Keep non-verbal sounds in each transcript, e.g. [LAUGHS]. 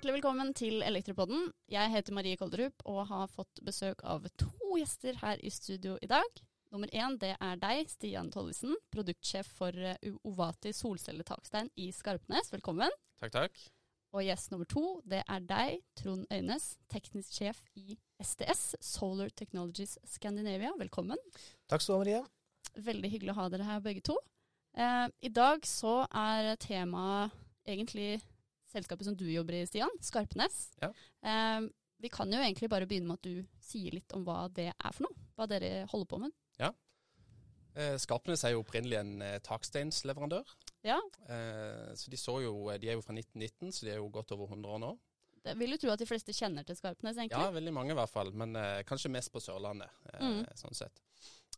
Hjertelig velkommen til Elektropodden. Jeg heter Marie Kolderup og har fått besøk av to gjester her i studio i dag. Nummer én det er deg, Stian Tollesen, produktsjef for eh, Ovati solcelletakstein i Skarpnes. Velkommen. Takk, takk. Og gjest nummer to det er deg, Trond Øynes, teknisk sjef i SDS, Solar Technologies Scandinavia. Velkommen. Takk skal du ha, Marie. Veldig hyggelig å ha dere her begge to. Eh, I dag så er temaet egentlig selskapet som du jobber i, Stian, Skarpnes. Ja. Eh, vi kan jo egentlig bare begynne med at du sier litt om hva det er for noe. Hva dere holder på med. Eh, Skarpnes er jo opprinnelig en eh, taksteinsleverandør. Ja, Eh, så de, jo, de er jo fra 1919, så de er jo godt over 100 år nå. det vil jo tro at de fleste kjenner til Skarpnes, egentlig. Ja, veldig mange i hvert fall, men eh, kanskje mest på Sørlandet, eh, Mm. sånn sett.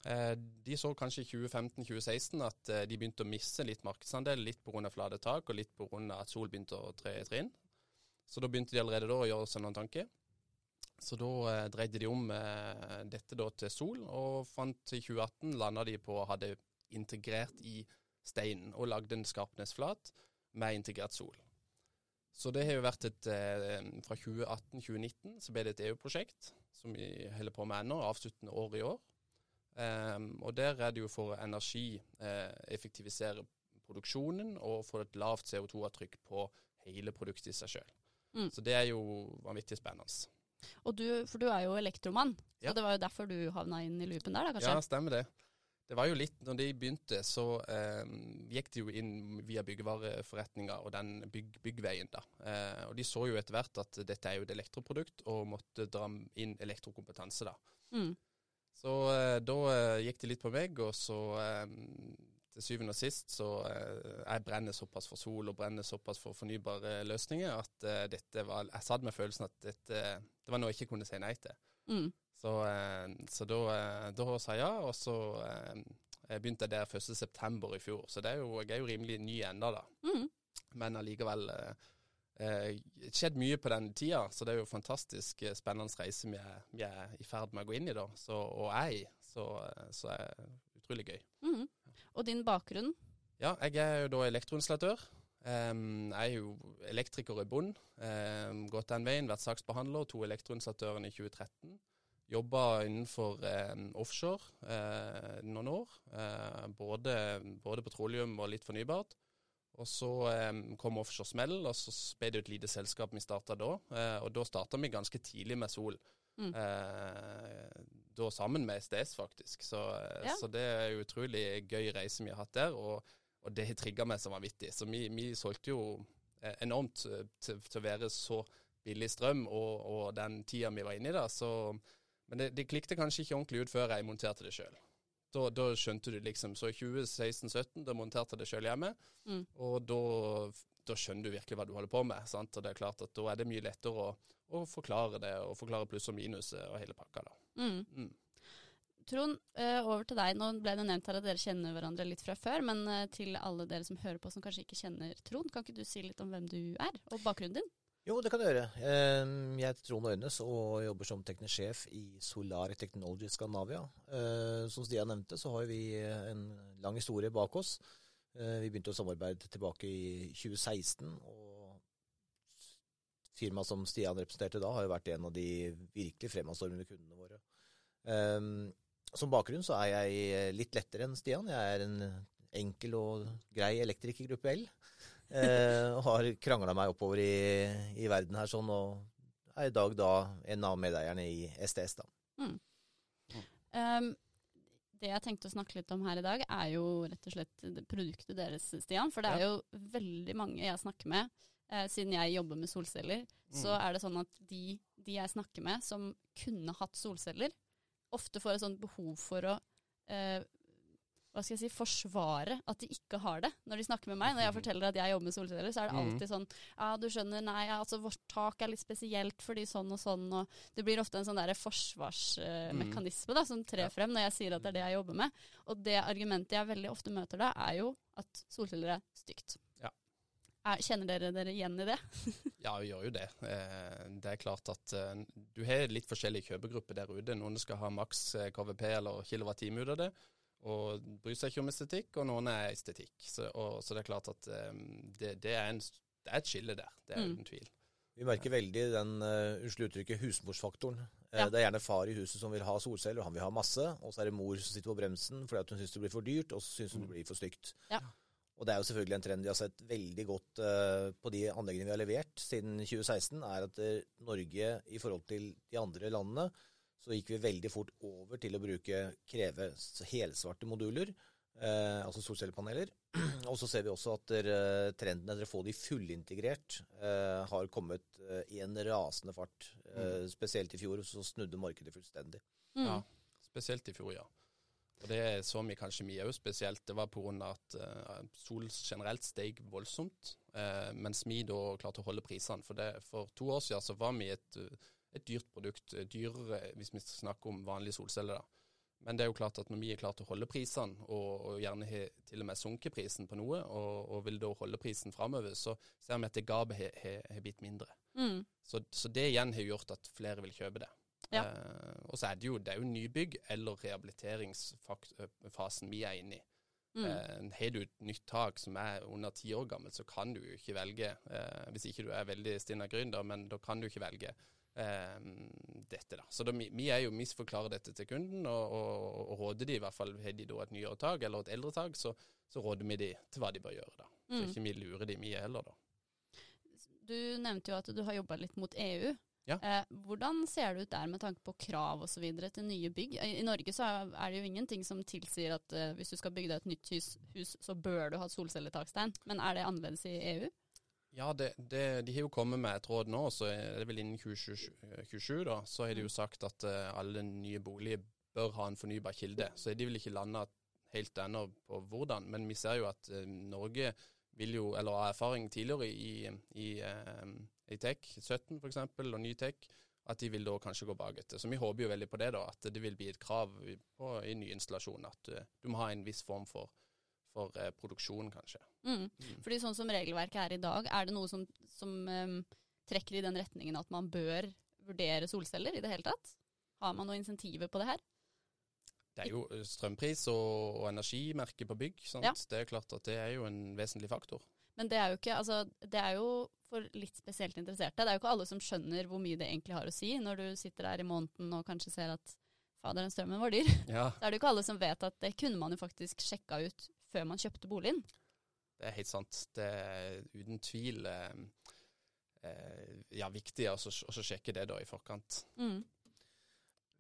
Eh, de så kanskje i 2015-2016 at eh, de begynte å miste litt markedsandel, litt pga. flate tak og litt pga. at sol begynte å tre i trinn. Så da begynte de allerede da å gjøre seg noen tanker. Så da eh, dreide de om dette da til sol, og fant i 2018 landa de på å ha det integrert i steinen, og lagde en Skarpnesflat med integrert sol. Så det har jo vært et Fra 2018-2019 så ble det et EU-prosjekt som vi holder på med ennå, avsluttende år i år. Ehm, og der er det jo for å energieffektivisere produksjonen og få et lavt CO2-avtrykk på hele produktet i seg sjøl. Mm. Så det er jo vanvittig spennende. Og du, for du er jo elektromann, Ja. så det var jo derfor du havna inn i loopen der, da kanskje? Ja, stemmer det. Det var jo litt, når de begynte, så eh, gikk de jo inn via byggevareforretninga og den bygg, byggveien, da. Eh, og de så jo etter hvert at dette er jo et elektroprodukt, og måtte dra inn elektrokompetanse, da. Mm. Så eh, da eh, gikk de litt på meg, og så eh, til syvende og sist så jeg brenner såpass for sol og brenner såpass for fornybare løsninger at dette var Jeg satt med følelsen at dette det var noe jeg ikke kunne si nei til. Mm. Så, så da, da sa jeg ja, og så eh, begynte jeg der 1.9. i fjor. Så det er jo, jeg er jo rimelig ny ennå, da. Mm. Men allikevel eh, skjedd mye på den tida, så det er jo fantastisk eh, spennende reise vi er, vi er i ferd med å gå inn i, da. Så, og er i. Så, eh, så er det utrolig gøy. Mm. Og din bakgrunn? Ja, jeg er jo da elektroinstallatør. Um, jeg er jo elektriker i bunn. Um, gått den veien, vært saksbehandler, to elektroinstallatøren i 2013. Jobba innenfor um, offshore uh, noen år. Uh, både, både petroleum og litt fornybart. Og så eh, kom offshore smell, og så ble det et lite selskap vi starta da. Eh, og da starta vi ganske tidlig med sol. Mm. Eh, da sammen med SDS, faktisk. Så, eh, Ja. så det er jo utrolig gøy reise vi har hatt der. og og det har trigga meg så vanvittig. Så vi, vi solgte jo eh, enormt eh, til, til å være så billig strøm og, og den tida vi var inne i da. Så, men det, det klikket kanskje ikke ordentlig ut før jeg monterte det sjøl. Da, da skjønte du liksom. Så i 2016-2017 da monterte jeg det sjøl hjemme, Mm. og da, da skjønner du virkelig hva du holder på med. sant? Og det er klart at da er det mye lettere å, å forklare det, og forklare pluss og minus og hele pakka. da. Mm. Mm. Trond, eh, over til deg. Nå ble det nevnt her at dere kjenner hverandre litt fra før, men eh, til alle dere som hører på som kanskje ikke kjenner Trond, kan ikke du si litt om hvem du er, og bakgrunnen din? Jo, det kan jeg gjøre. Jeg heter Trond Øynes og jobber som teknisk sjef i Solar Technology Scandinavia. Eh, Som Stian nevnte, så har vi en lang historie bak oss. Eh, Vi begynte å samarbeide tilbake i 2016, og firmaet som Stian representerte da, har jo vært en av de virkelig fremadstormende kundene våre. Som bakgrunn så er jeg litt lettere enn Stian. Jeg er en enkel og grei elektriker i gruppe L. Eh, har krangla meg oppover i, i verden her sånn, og er i dag da en av medeierne i STS, da. Um, det jeg tenkte å snakke litt om her i dag, er jo rett og slett produktet deres, Stian. For det er jo veldig mange jeg snakker med, eh, siden jeg jobber med solceller, så er det sånn at de, de jeg snakker med som kunne hatt solceller, ofte får et sånt behov for å eh, hva skal jeg si, forsvare at de ikke har det. Når de snakker med meg, når jeg forteller at jeg jobber med solceller, så er det Mhm. alltid sånn Ja, du skjønner, nei, altså vårt tak er litt spesielt fordi sånn og sånn, og det blir ofte en sånn derre forsvarsmekanisme da, som trer frem når jeg sier at det er det jeg jobber med. Og det argumentet jeg veldig ofte møter da, er jo at solceller er stygt. Ja. Er, kjenner dere dere igjen i det? [LAUGHS] Ja, vi gjør jo det. Eh, Det er klart at eh, du har litt forskjellige kjøpegrupper der ute. Noen skal ha maks eh, KVP eller kilowattime ut av det, og bryr seg ikke om estetikk, og noen er estetikk. Så, og, så det er klart at um, det, det, er en, det er et skille der, det er Mm. uten tvil. Vi merker veldig den uh, unnskyld uttrykket, husmorsfaktoren. Uh, Ja. Det er gjerne far i huset som vil ha solceller, og han vil ha masse. Og så er det mor som sitter på bremsen fordi at hun syns det blir for dyrt, og så syns hun det blir for stygt. Ja. Og det er jo selvfølgelig en trend vi har sett veldig godt uh, på de anleggene vi har levert siden 2016, er at Norge i forhold til de andre landene, så gikk vi veldig fort over til å bruke kreve helsvarte moduler, eh, altså solcellepaneler. [CLEARS THROAT] Og så ser vi også at der, trenden etter å få de fullintegrert eh, har kommet eh, i en rasende fart. Eh, spesielt i fjor så snudde markedet fullstendig. Mm. Ja, spesielt i fjor, ja. Og det så vi kanskje mye òg spesielt. Det var pga. at uh, sol generelt steg voldsomt, uh, mens vi da klarte å holde prisene. For, for to år siden så var vi et, uh, et dyrt produkt, eh, dyrere hvis vi snakker om vanlige solceller. da. Men det er jo klart at når vi er klart å holde prisene, og, og gjerne har til og med sunket prisen på noe, og, og vil da holde prisen framover, så ser vi at det gapet har- blitt mindre. Mm. Så, så det igjen har gjort at flere vil kjøpe det. Ja. Eh, og så er det jo, det er jo nybygg eller rehabiliteringsfasen vi er inne i. Mm. Eh, har du et nytt tak som er under ti år gammelt, så kan du jo ikke velge, eh, hvis ikke du er veldig Stina Gründer, men da kan du ikke velge eh, dette. da. Så da, vi er jo, misforklarer dette til kunden, og, og, og råder de i hvert fall, har de da et nyere tak eller et eldre tak, så, så råder vi de til hva de bør gjøre. da. Så Mm. ikke vi lurer de mye heller, da. Du nevnte jo at du har jobba litt mot EU. Ja. Eh, hvordan ser det ut der med tanke på krav osv. til nye bygg? I, I Norge så er det jo ingenting som tilsier at eh, hvis du skal bygge deg et nytt hus, hus, så bør du ha solcelletakstein. Men er det annerledes i EU? Ja, det, det, de har jo kommet med et råd nå, så er det vel innen 2027, da, så har de jo sagt at eh, alle nye boliger bør ha en fornybar kilde. Så er de vel ikke landa helt ennå på hvordan, men vi ser jo at eh, Norge vil jo, eller har erfaring tidligere i, i, eh, i Tech 17 f.eks., og ny Tech, at de vil da kanskje gå bak etter. Så vi håper jo veldig på det, da, at det vil bli et krav på, i ny installasjon at du, du må ha en viss form for, for eh, produksjon, kanskje. Mm. Fordi sånn som regelverket er i dag, er det noe som, som um, trekker i den retningen at man bør vurdere solceller i det hele tatt? Har man noen insentiver på det her? Det er jo eh, strømpris og, og energimerke på bygg. Sant? Ja. Det er klart at det er jo en vesentlig faktor. Men det er jo ikke, altså, det er jo for litt spesielt interesserte. Det er jo ikke alle som skjønner hvor mye det egentlig har å si når du sitter der i måneden og kanskje ser at fader, den strømmen var dyr. [LAUGHS] Ja, Så er det jo ikke alle som vet at det kunne man jo faktisk sjekka ut før man kjøpte boligen. det er helt sant. Det er uten tvil eh, eh, ja, viktig å så- å så sjekke det da i forkant. Mm.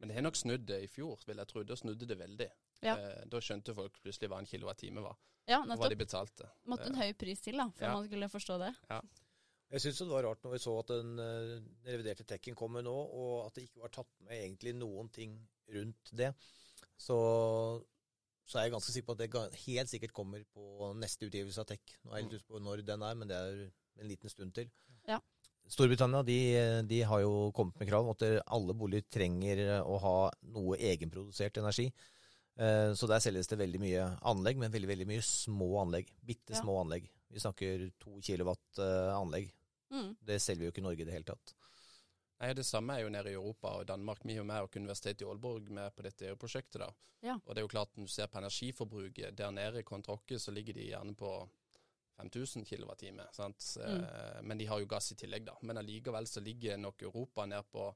Men det har nok snudd det i fjor, vil jeg tro. Da snudde det veldig. Ja. Eh, da skjønte folk plutselig hva en kilowattime var, Ja, nettopp. hva de betalte. Måtte en Eh, høy pris til da, for Ja. man skulle forstå det. Jeg syns det var rart når vi så at den, eh, den reviderte tekken kommer nå, og at det ikke var tatt med egentlig noen ting rundt det. Så, så er jeg ganske sikker på at det helt sikkert kommer på neste utgivelse av Tech. Nå er jeg litt usikker på når den er, men det er en liten stund til. Ja. Storbritannia de, de har jo kommet med krav om at alle boliger trenger å ha noe egenprodusert energi. Eh, Så der selges det veldig mye anlegg, men veldig veldig mye små anlegg. Bitte Ja. anlegg. Vi snakker to kilowatt eh, anlegg. Mm. Det selger jo ikke i Norge i det hele tatt. Nei, Det samme er jo nede i Europa og Danmark. Vi er jo med og Universitetet i Aalborg med på dette EU-prosjektet. da. Ja. Og det er jo klart, når du ser på energiforbruket der nede kontra oss, så ligger de gjerne på 5000 kWt. sant? Eh, Men de har jo gass i tillegg, da. Men allikevel så ligger nok Europa ned på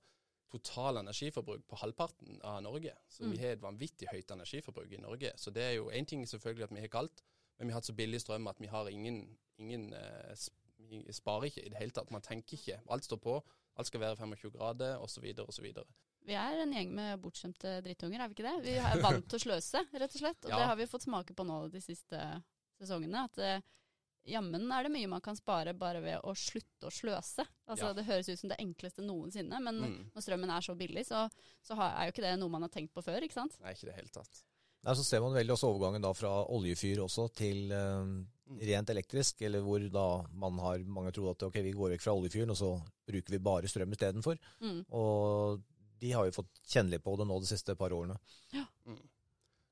total energiforbruk på halvparten av Norge. Så Mm. vi har et vanvittig høyt energiforbruk i Norge. Så det er jo én ting selvfølgelig at vi har kaldt, men vi har hatt så billig strøm at vi har ingen, ingen eh, Vi sparer ikke i det hele tatt. Man tenker ikke. Alt står på. Alt skal være 25 grader, osv., osv. Vi er en gjeng med bortskjemte drittunger, er vi ikke det? Vi er vant til å sløse, rett og slett. Og Ja. det har vi fått smake på nå de siste sesongene. At eh, jammen er det mye man kan spare bare ved å slutte å sløse. Altså Ja. Det høres ut som det enkleste noensinne, men Mm. når strømmen er så billig, så, så har, er jo ikke det noe man har tenkt på før, ikke sant? Nei, ikke det helt tatt. Nei, Så ser man veldig også overgangen da fra oljefyr også til eh, rent elektrisk, eller hvor da man har mange tror at ok, vi går vekk fra oljefyren, og så bruker vi bare strøm istedenfor. Mm. Og de har jo fått kjennelig på det nå de siste par årene.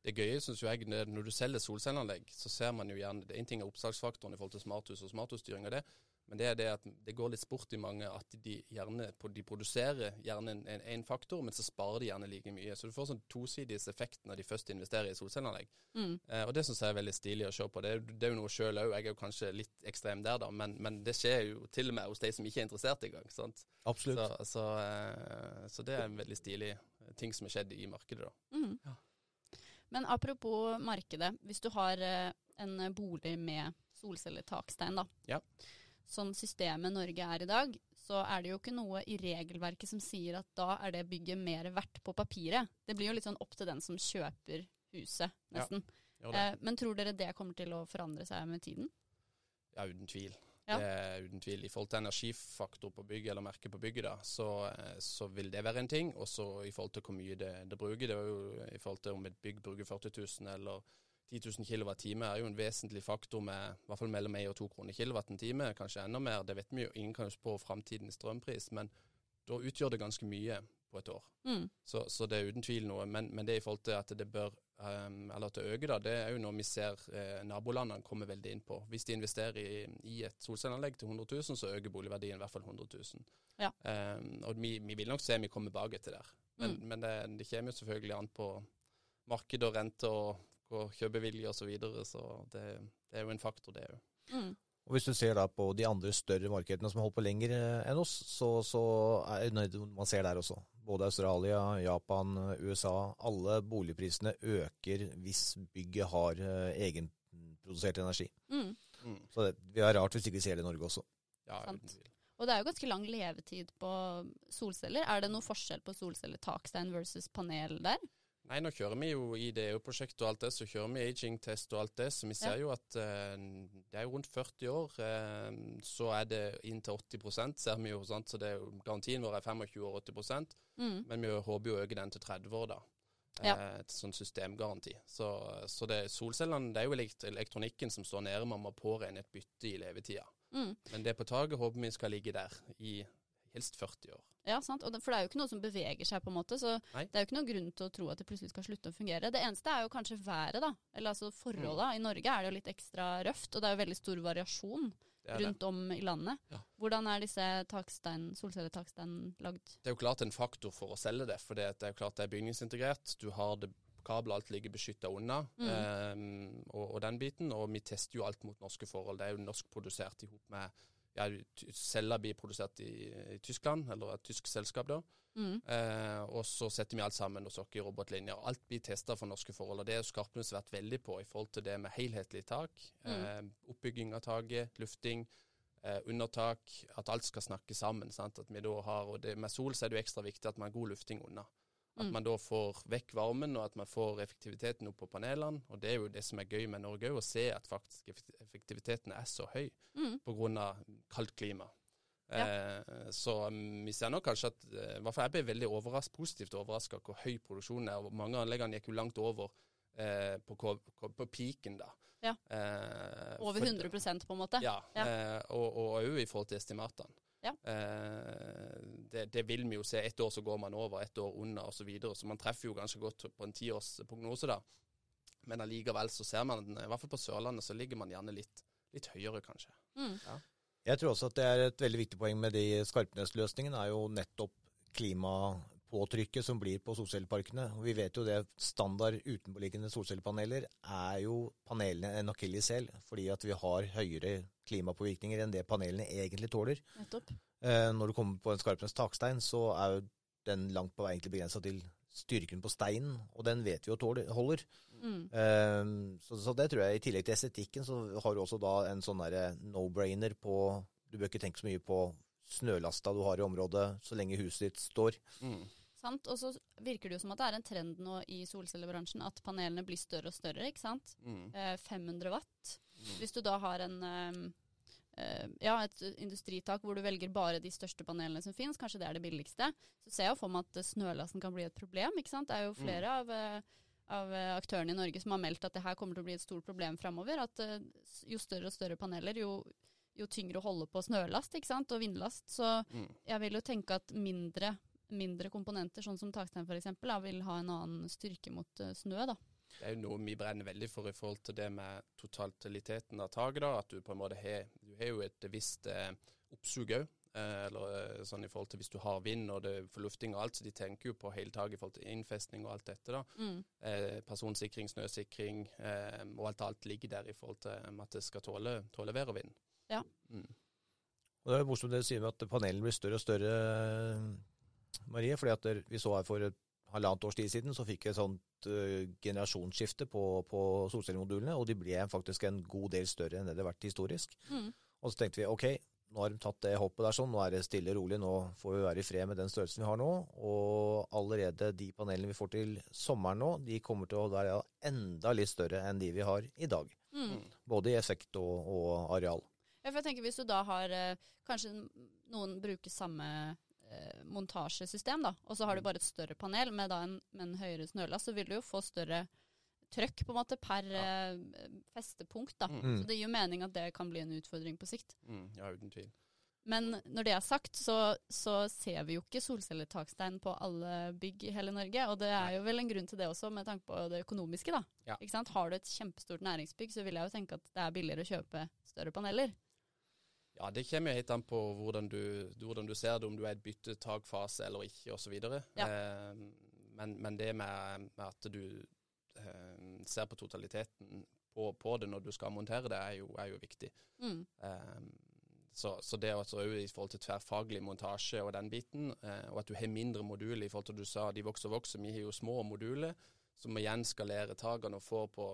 Det gøye synes jo jeg, når du selger solcelleanlegg, så ser man jo gjerne det En ting er oppsalgsfaktoren i forhold til smarthus og smarthusstyring, og det, Men det er det at det går litt sport i mange at de gjerne de produserer gjerne en, en, en faktor, men så sparer de gjerne like mye. Så du får sånn tosidig effekt når de først investerer i solcelleanlegg. Mm. Eh, og det syns jeg er veldig stilig å se på. Det, er- det er jo noe sjøl òg. Jeg er jo kanskje litt ekstrem der, da, men, men det skjer jo til og med hos de som ikke er interessert engang. sant? Absolutt. Så, så, eh, så det er en veldig stilig ting som har skjedd i markedet, da. Mm. Ja. Men apropos markedet. Hvis du har eh, en bolig med solcelletakstein, da. Ja. Sånn systemet Norge er i dag, så er det jo ikke noe i regelverket som sier at da er det bygget mer verdt på papiret. Det blir jo litt sånn opp til den som kjøper huset, nesten. Ja. eh, men tror dere det kommer til å forandre seg med tiden? Ja, uten tvil. Ja. Det er uten tvil. I forhold til energifaktor på bygget, eller merke på bygget, da, så, eh, så vil det være en ting. Og så i forhold til hvor mye det, det bruker. Det er jo i forhold til om et bygg bruker 40 000 eller 10 000 kWt, er jo en vesentlig faktor med i hvert fall mellom 1 og 2 kroner kilowatten time, kanskje enda mer. Det vet vi jo. Ingen kan jo spå framtidens strømpris, men da utgjør det ganske mye på et år. Mm. Så, så det er uten tvil noe. Men, men det i forhold til at det bør um, eller at det øker, da, det er jo noe vi ser eh, nabolandene kommer veldig inn på. Hvis de investerer i, i et solcelleanlegg til 100 000, så øker boligverdien i hvert fall 100 000. Ja. Um, og vi, vi vil nok se vi kommer bak etter der. Men, Mm. men det, det kommer jo selvfølgelig an på marked og rente og, og kjøpevilje osv. Så, videre, så det, det er jo en faktor, det òg. Mm. Og Hvis du ser da på de andre større markedene som har holdt på lenger eh, enn oss, så, så er det noe man ser der også. Både Australia, Japan, USA. Alle boligprisene øker hvis bygget har eh, egenprodusert energi. Mm. Mm. Så det det, er rart hvis ikke vi ser det i Norge også. Ja, Sant. Og det er jo ganske lang levetid på solceller. Er det noe forskjell på solcelletakstein versus panel der? Nei, nå kjører vi jo i det EU-prosjektet og alt det, så kjører vi aging-test og alt det. Så vi ser jo at eh, det er jo rundt 40 år, eh, så er det inntil 80% ser vi jo. sant? Så det er garantien vår er 25 år 80 Mm. men vi håper jo å øke den til 30 år, da. Ja. Eh, et sånn systemgaranti. Så, så det, solcellene det er jo elekt elektronikken som står nede. Man må påregne et bytte i levetida. Mm. Men det på taket håper vi skal ligge der i helst 40 år. Ja, sant. Og det, for det er jo ikke noe som beveger seg, på en måte. Så Nei. det er jo ikke noen grunn til å tro at det plutselig skal slutte å fungere. Det eneste er jo kanskje været, da. Eller altså forholda. Mm. I Norge er det jo litt ekstra røft, og det er jo veldig stor variasjon er det. rundt om i landet. Ja. Hvordan er disse takstein, solcelletakstein lagd? Det er jo klart en faktor for å selge det, for det er jo klart det er bygningsintegrert. Du har det kabler, alt ligger beskytta unna, Mm. ehm, og, og den biten. Og vi tester jo alt mot norske forhold. Det er jo norskprodusert i hop med ja, Celler blir produsert i, i Tyskland, eller et tysk selskap, da. Mm. Eh, og så setter vi alt sammen hos oss i robotlinjer. Alt blir testa for norske forhold. og Det har Skarpnes vært veldig på i forhold til det med helhetlig tak. Eh, oppbygging av taket, lufting, eh, undertak. At alt skal snakke sammen. Sant? At vi da har, og det, Med sol så er det jo ekstra viktig at man har god lufting unna. At Mm. man da får vekk varmen, og at man får effektiviteten opp på panelene. Og det er jo det som er gøy med Norge, å se at faktisk effektiviteten er så høy Mm. pga. kaldt klima. Ja. Eh, så mm, vi ser nok kanskje at eh, i hvert fall Jeg ble veldig overras, positivt overraska hvor høy produksjonen er. og Mange av anleggene gikk jo langt over eh, på, på piken, da. Ja. Eh, Over 100% på en måte? Ja, Ja. eh, og òg i forhold til estimatene. Ja. Eh, det, det vil vi jo se. Ett år så går man over, ett år under osv. Så, videre. så man treffer jo ganske godt på en tiårs prognose, da. Men allikevel så ser man, i hvert fall på Sørlandet, så ligger man gjerne litt, litt høyere, kanskje. Mm. Jeg tror også at det er et veldig viktig poeng med de Skarpnes-løsningene, er jo nettopp klimapåtrykket som blir på solcelleparkene. Og Vi vet jo det, standard utenpåliggende solcellepaneler er jo panelene en akilleshæl, fordi at vi har høyere klimapåvirkninger enn det panelene egentlig tåler. Nettopp. Eh, når du kommer på en Skarpnes takstein, så er jo den langt på vei egentlig begrensa til styrken på steinen, og den vet vi jo tåler, holder. Mm. Eh, så, så det tror jeg, i tillegg til estetikken, så har du også da en sånn derre no-brainer på Du bør ikke tenke så mye på snølasta du har i området, så lenge huset ditt står. Mm. Sant? Og så virker det jo som at det er en trend nå i solcellebransjen at panelene blir større og større, ikke sant? Mm. Eh, 500 watt. Mm. Hvis du da har en eh, eh, ja, et industritak hvor du velger bare de største panelene som finnes, kanskje det er det billigste, så ser jeg for meg at snølassen kan bli et problem. ikke sant? Det er jo flere av, eh, av eh, aktørene i Norge som har meldt at det her kommer til å bli et stort problem framover. At eh, jo større og større paneler, jo, jo tyngre å holde på snølast ikke sant? og vindlast. Så Mm. jeg vil jo tenke at mindre, mindre komponenter, sånn som takstein f.eks., vil ha en annen styrke mot eh, snø. da. Det er jo noe vi brenner veldig for i forhold til det med totaliteten av taket. da, At du på en måte har, du har jo et visst eh, oppsug òg. Eh, eller sånn i forhold til hvis du har vind og det er forlufting og alt, så de tenker jo på hele taket i forhold til innfestning og alt dette. da. Mm. Eh, personsikring, snøsikring eh, og alt, alt ligger der i forhold til at det skal tåle, tåle vær og vind. Ja. Mm. Og det er jo morsomt det du sier med at panelene blir større og større, Marie. fordi at vi så her for et halvannet års tid siden, så fikk vi et sånt uh, generasjonsskifte på, på solcellemodulene, og de ble faktisk en god del større enn det det har vært historisk. Mm. Og så tenkte vi ok, nå har de tatt det hoppet der sånn, nå er det stille og rolig, nå får vi være i fred med den størrelsen vi har nå. Og allerede de panelene vi får til sommeren nå, de kommer til å være enda litt større enn de vi har i dag. Mm. Både i effekt og, og areal. Ja, for jeg tenker Hvis du da har eh, Kanskje noen bruker samme montasjesystem, da, og så har du bare et større panel med, da en, med en høyere snølast, så vil du jo få større trøkk på en måte per eh, festepunkt. da. Mm. Så det gir jo mening at det kan bli en utfordring på sikt. Mm, ja, uten tvil. Men når det er sagt, så, så ser vi jo ikke solcelletakstein på alle bygg i hele Norge. Og det er jo vel en grunn til det også, med tanke på det økonomiske. da. Ja. Har du et kjempestort næringsbygg, så vil jeg jo tenke at det er billigere å kjøpe større paneler. Ja, det kommer jo helt an på hvordan du, hvordan du ser det, om du er i et byttetakfase eller ikke osv. Ja. Eh, men, men det med, med at du eh, ser på totaliteten på, på, det når du skal montere det, er jo, er jo viktig. Mm. Eh, så, så det også er jo i forhold til tverrfaglig montasje og den biten, eh, og at du har mindre moduler i forhold til du sa de vokser og vokser. Vi har jo små moduler som igjen skalerer takene og får på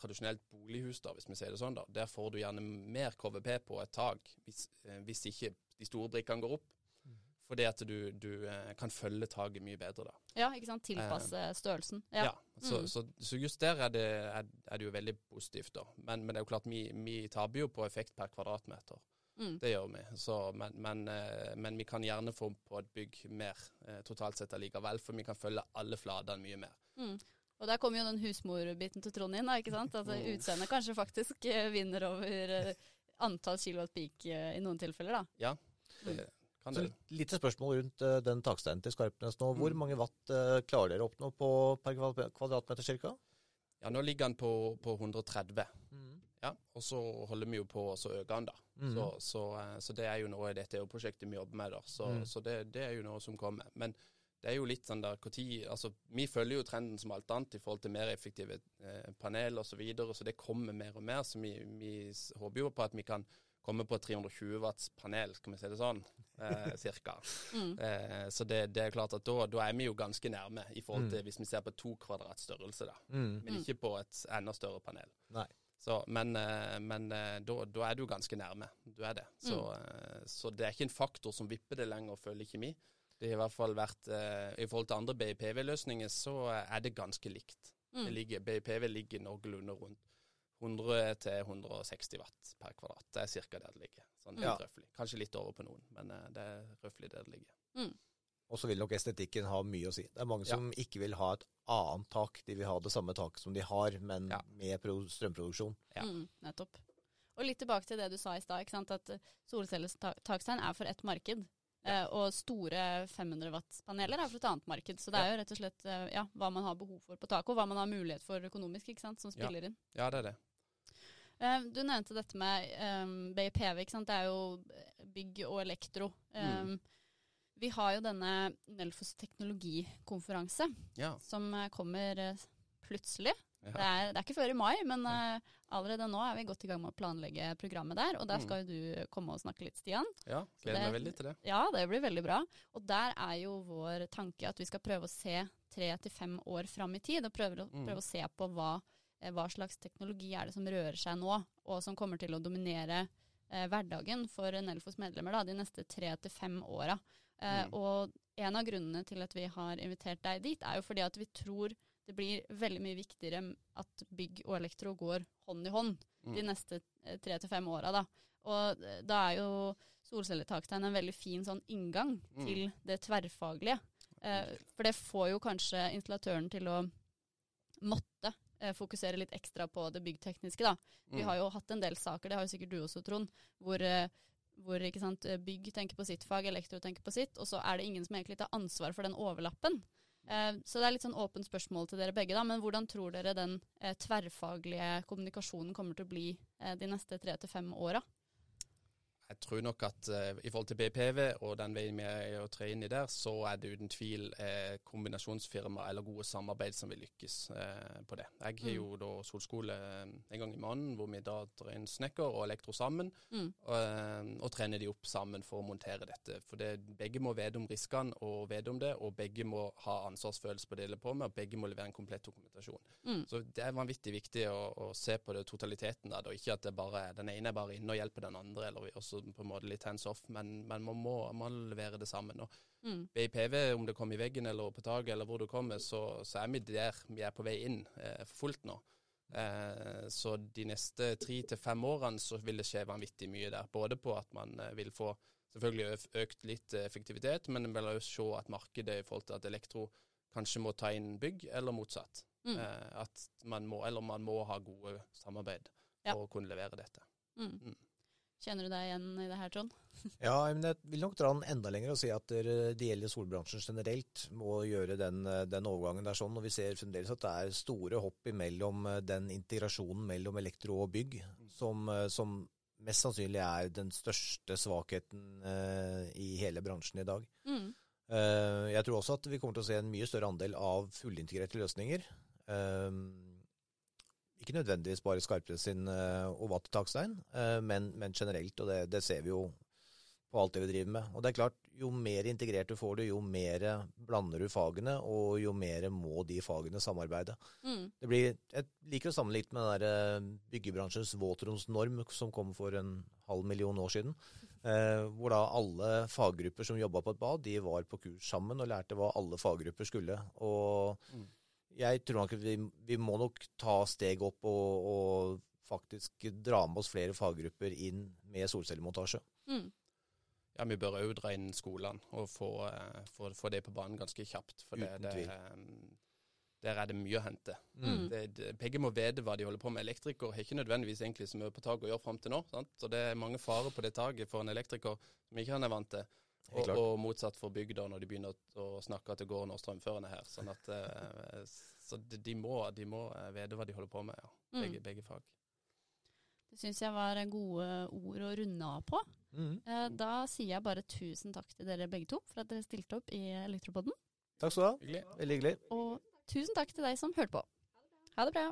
tradisjonelt bolighus, da, hvis vi sier det sånn. da, Der får du gjerne mer KVP på et tak hvis, eh, hvis ikke de store brikkene går opp. Fordi at du, du eh, kan følge taket mye bedre da. Ja, ikke sant. Tilpasse størrelsen. Ja. Ja, så, Mm. så, så just der er det, er, er det jo veldig positivt, da. Men, men det er jo klart, vi, vi taper jo på effekt per kvadratmeter. Mm. Det gjør vi. Så, men, men, eh, men vi kan gjerne få på et bygg mer eh, totalt sett allikevel, for vi kan følge alle flatene mye mer. Mm. Og der kommer jo den husmorbiten til Trond inn, da, ikke sant. Altså Mm. Utseendet kanskje faktisk eh, vinner over eh, antall kilowatt peak eh, i noen tilfeller, da. Ja, det kan Så det. litt lite spørsmål rundt den taksteinen til Skarpnes nå. Hvor Mm. mange watt klarer dere å oppnå på, per kvadratmeter ca.? Ja, nå ligger den på, på 130. Ja, og så holder vi jo på å øke den, da. Mm. Så, så, så det er jo noe dette er jo prosjektet vi jobber med, da. Så, Mm. så det, det er jo noe som kommer. Men det er jo litt sånn der tid Altså, vi følger jo trenden som alt annet i forhold til mer effektive eh, panel osv., så, videre, så det kommer mer og mer. Så vi, vi håper jo på at vi kan komme på 320 watts panel, skal vi si det sånn, eh, [LAUGHS] cirka. Mm. Eh, så det, det er klart at da, da er vi jo ganske nærme i forhold Mm. til hvis vi ser på to kvadrats størrelse, da. Mm. Men ikke på et enda større panel. Nei. Så, men eh, men eh, da, da er du ganske nærme. Du er det. Så, eh, så det er ikke en faktor som vipper det lenger, føler ikke vi. Det har i hvert fall vært eh, I forhold til andre BIPV-løsninger så er det ganske likt. Det Mm. ligger, BIPV ligger noenlunde rundt 100-160 watt per kvadrat. Det er ca. der det ligger. Sånn Ja. røffelig. Kanskje litt over på noen, men eh, det er røffelig der det ligger. Og så vil nok estetikken ha mye å si. Det er mange Ja. som ikke vil ha et annet tak. De vil ha det samme taket som de har, men Ja. med strømproduksjon. Ja. Mm, nettopp. Og litt tilbake til det du sa i stad, at solcelletakstein er for ett marked. Eh, og store 500 watts-paneler er for et annet marked. Så det er jo rett og slett eh, ja, hva man har behov for på taket, og hva man har mulighet for økonomisk, ikke sant, som Ja. spiller inn. Ja, det er det. Eh, du nevnte dette med um, BIPV, ikke sant. Det er jo bygg og elektro. Mm. Um, Vi har jo denne Nelfos teknologikonferanse Ja. som kommer plutselig. ja. Det, er, det er ikke før i mai, men eh, allerede nå er vi godt i gang med å planlegge programmet der. Og der Mm. skal jo du komme og snakke litt, Stian. ja gleder meg veldig til det. Ja, det blir veldig bra. Og der er jo vår tanke at vi skal prøve å se tre til fem år fram i tid, og prøve, Mm. prøve å se på hva, eh, hva slags teknologi er det som rører seg nå, og som kommer til å dominere eh, hverdagen for Nelfos medlemmer da, de neste tre til fem åra. Eh, Mm. Og en av grunnene til at vi har invitert deg dit, er jo fordi at vi tror det blir veldig mye viktigere at bygg og elektro går hånd i hånd de Mm. neste eh, tre til fem åra. Da. Og eh, da er jo solcelletakstein en veldig fin sånn inngang Mm. til det tverrfaglige. Eh, for det får jo kanskje installatøren til å måtte eh, fokusere litt ekstra på det byggtekniske. Da. Vi Mm. har jo hatt en del saker, det har jo sikkert du også, Trond, hvor, eh, hvor sant, eh, bygg tenker på sitt fag, elektro tenker på sitt, og så er det ingen som egentlig tar ansvar for den overlappen. Eh, så det er litt sånn åpent spørsmål til dere begge, da, men hvordan tror dere den eh, tverrfaglige kommunikasjonen kommer til å bli eh, de neste tre til fem åra? Jeg tror nok at uh, i forhold til BPV og den veien vi er å tre inn i der, så er det uten tvil eh, kombinasjonsfirma eller gode samarbeid som vil lykkes eh, på det. Jeg har jo da solskole en gang i måneden hvor vi da drar inn snekker og elektro sammen, mm. og, trener de opp sammen for å montere dette. For det, begge må vite om riskene og vite om det, og begge må ha ansvarsfølelse på det de holder på med, og begge må levere en komplett dokumentasjon. Mm. Så det er vanvittig viktig å, å se på det totaliteten da, og ikke at det bare, den ene er bare inne og hjelper den andre, eller også på en måte litt hands off, men, men man må man levere det sammen. Og mm. BIPV, om det kommer i veggen eller på taket eller hvor det kommer, så, så, er vi der vi er på vei inn eh, for fullt nå. Eh, så de neste tre til fem årene så vil det skje vanvittig mye der. Både på at man eh, vil få selvfølgelig økt litt effektivitet, men vil også se at markedet i forhold til at elektro kanskje må ta inn bygg, eller motsatt. Mm. Eh, at man må, eller man må ha gode samarbeid for ja. å kunne levere dette. Mm. Mm. Kjenner du deg igjen i det her, Trond? [LAUGHS] ja, men jeg vil nok dra den enda lenger og si at det gjelder solbransjen generelt må gjøre den, den, overgangen der sånn. Og vi ser fremdeles at det er store hopp imellom eh, den integrasjonen mellom elektro og bygg som, eh, som mest sannsynlig er den største svakheten uh, i hele bransjen i dag. Mm. Uh, jeg tror også at vi kommer til å se en mye større andel av fullintegrerte løsninger. Uh, ikke nødvendigvis bare Skarpnes sin uh, og vattetakstein, uh, men, men, generelt. Og det, det, ser vi jo på alt det vi driver med. Og det er klart, jo mer integrert du får det, jo mer blander du fagene, og jo mer må de fagene samarbeide. Mm. Det blir, Jeg liker å sammenligne med den der eh, byggebransjens våtromsnorm som kom for en halv million år siden. Eh, hvor da alle faggrupper som jobba på et bad, de var på kurs sammen og lærte hva alle faggrupper skulle. Og mm jeg tror nok vi, vi må nok ta steg opp og, og, faktisk dra med oss flere faggrupper inn med solcellemontasje. Mm. Ja, vi bør òg dra inn skolene og få, uh, få, få, det på banen ganske kjapt. For det, det, um, der er det mye å hente. Mm. Det, det, begge må vite hva de holder på med. Elektriker har ikke nødvendigvis egentlig så mye på taket å gjøre fram til nå. Sant? Så det er mange farer på det taket for en elektriker som ikke han er vant til. Og, og, motsatt for bygda når de begynner å, å snakke at det går når strømførende her. Sånn at, uh, så de, må, de må uh, vite hva de holder på med, ja. Mm. begge, begge, fag. Det syns jeg var gode ord å runde av på. Mm. Uh, da sier jeg bare tusen takk til dere begge to for at dere stilte opp i Elektropodden. Takk skal du ha. Hyggelig. Veldig hyggelig. Og tusen takk til deg som hørte på. Ha det bra.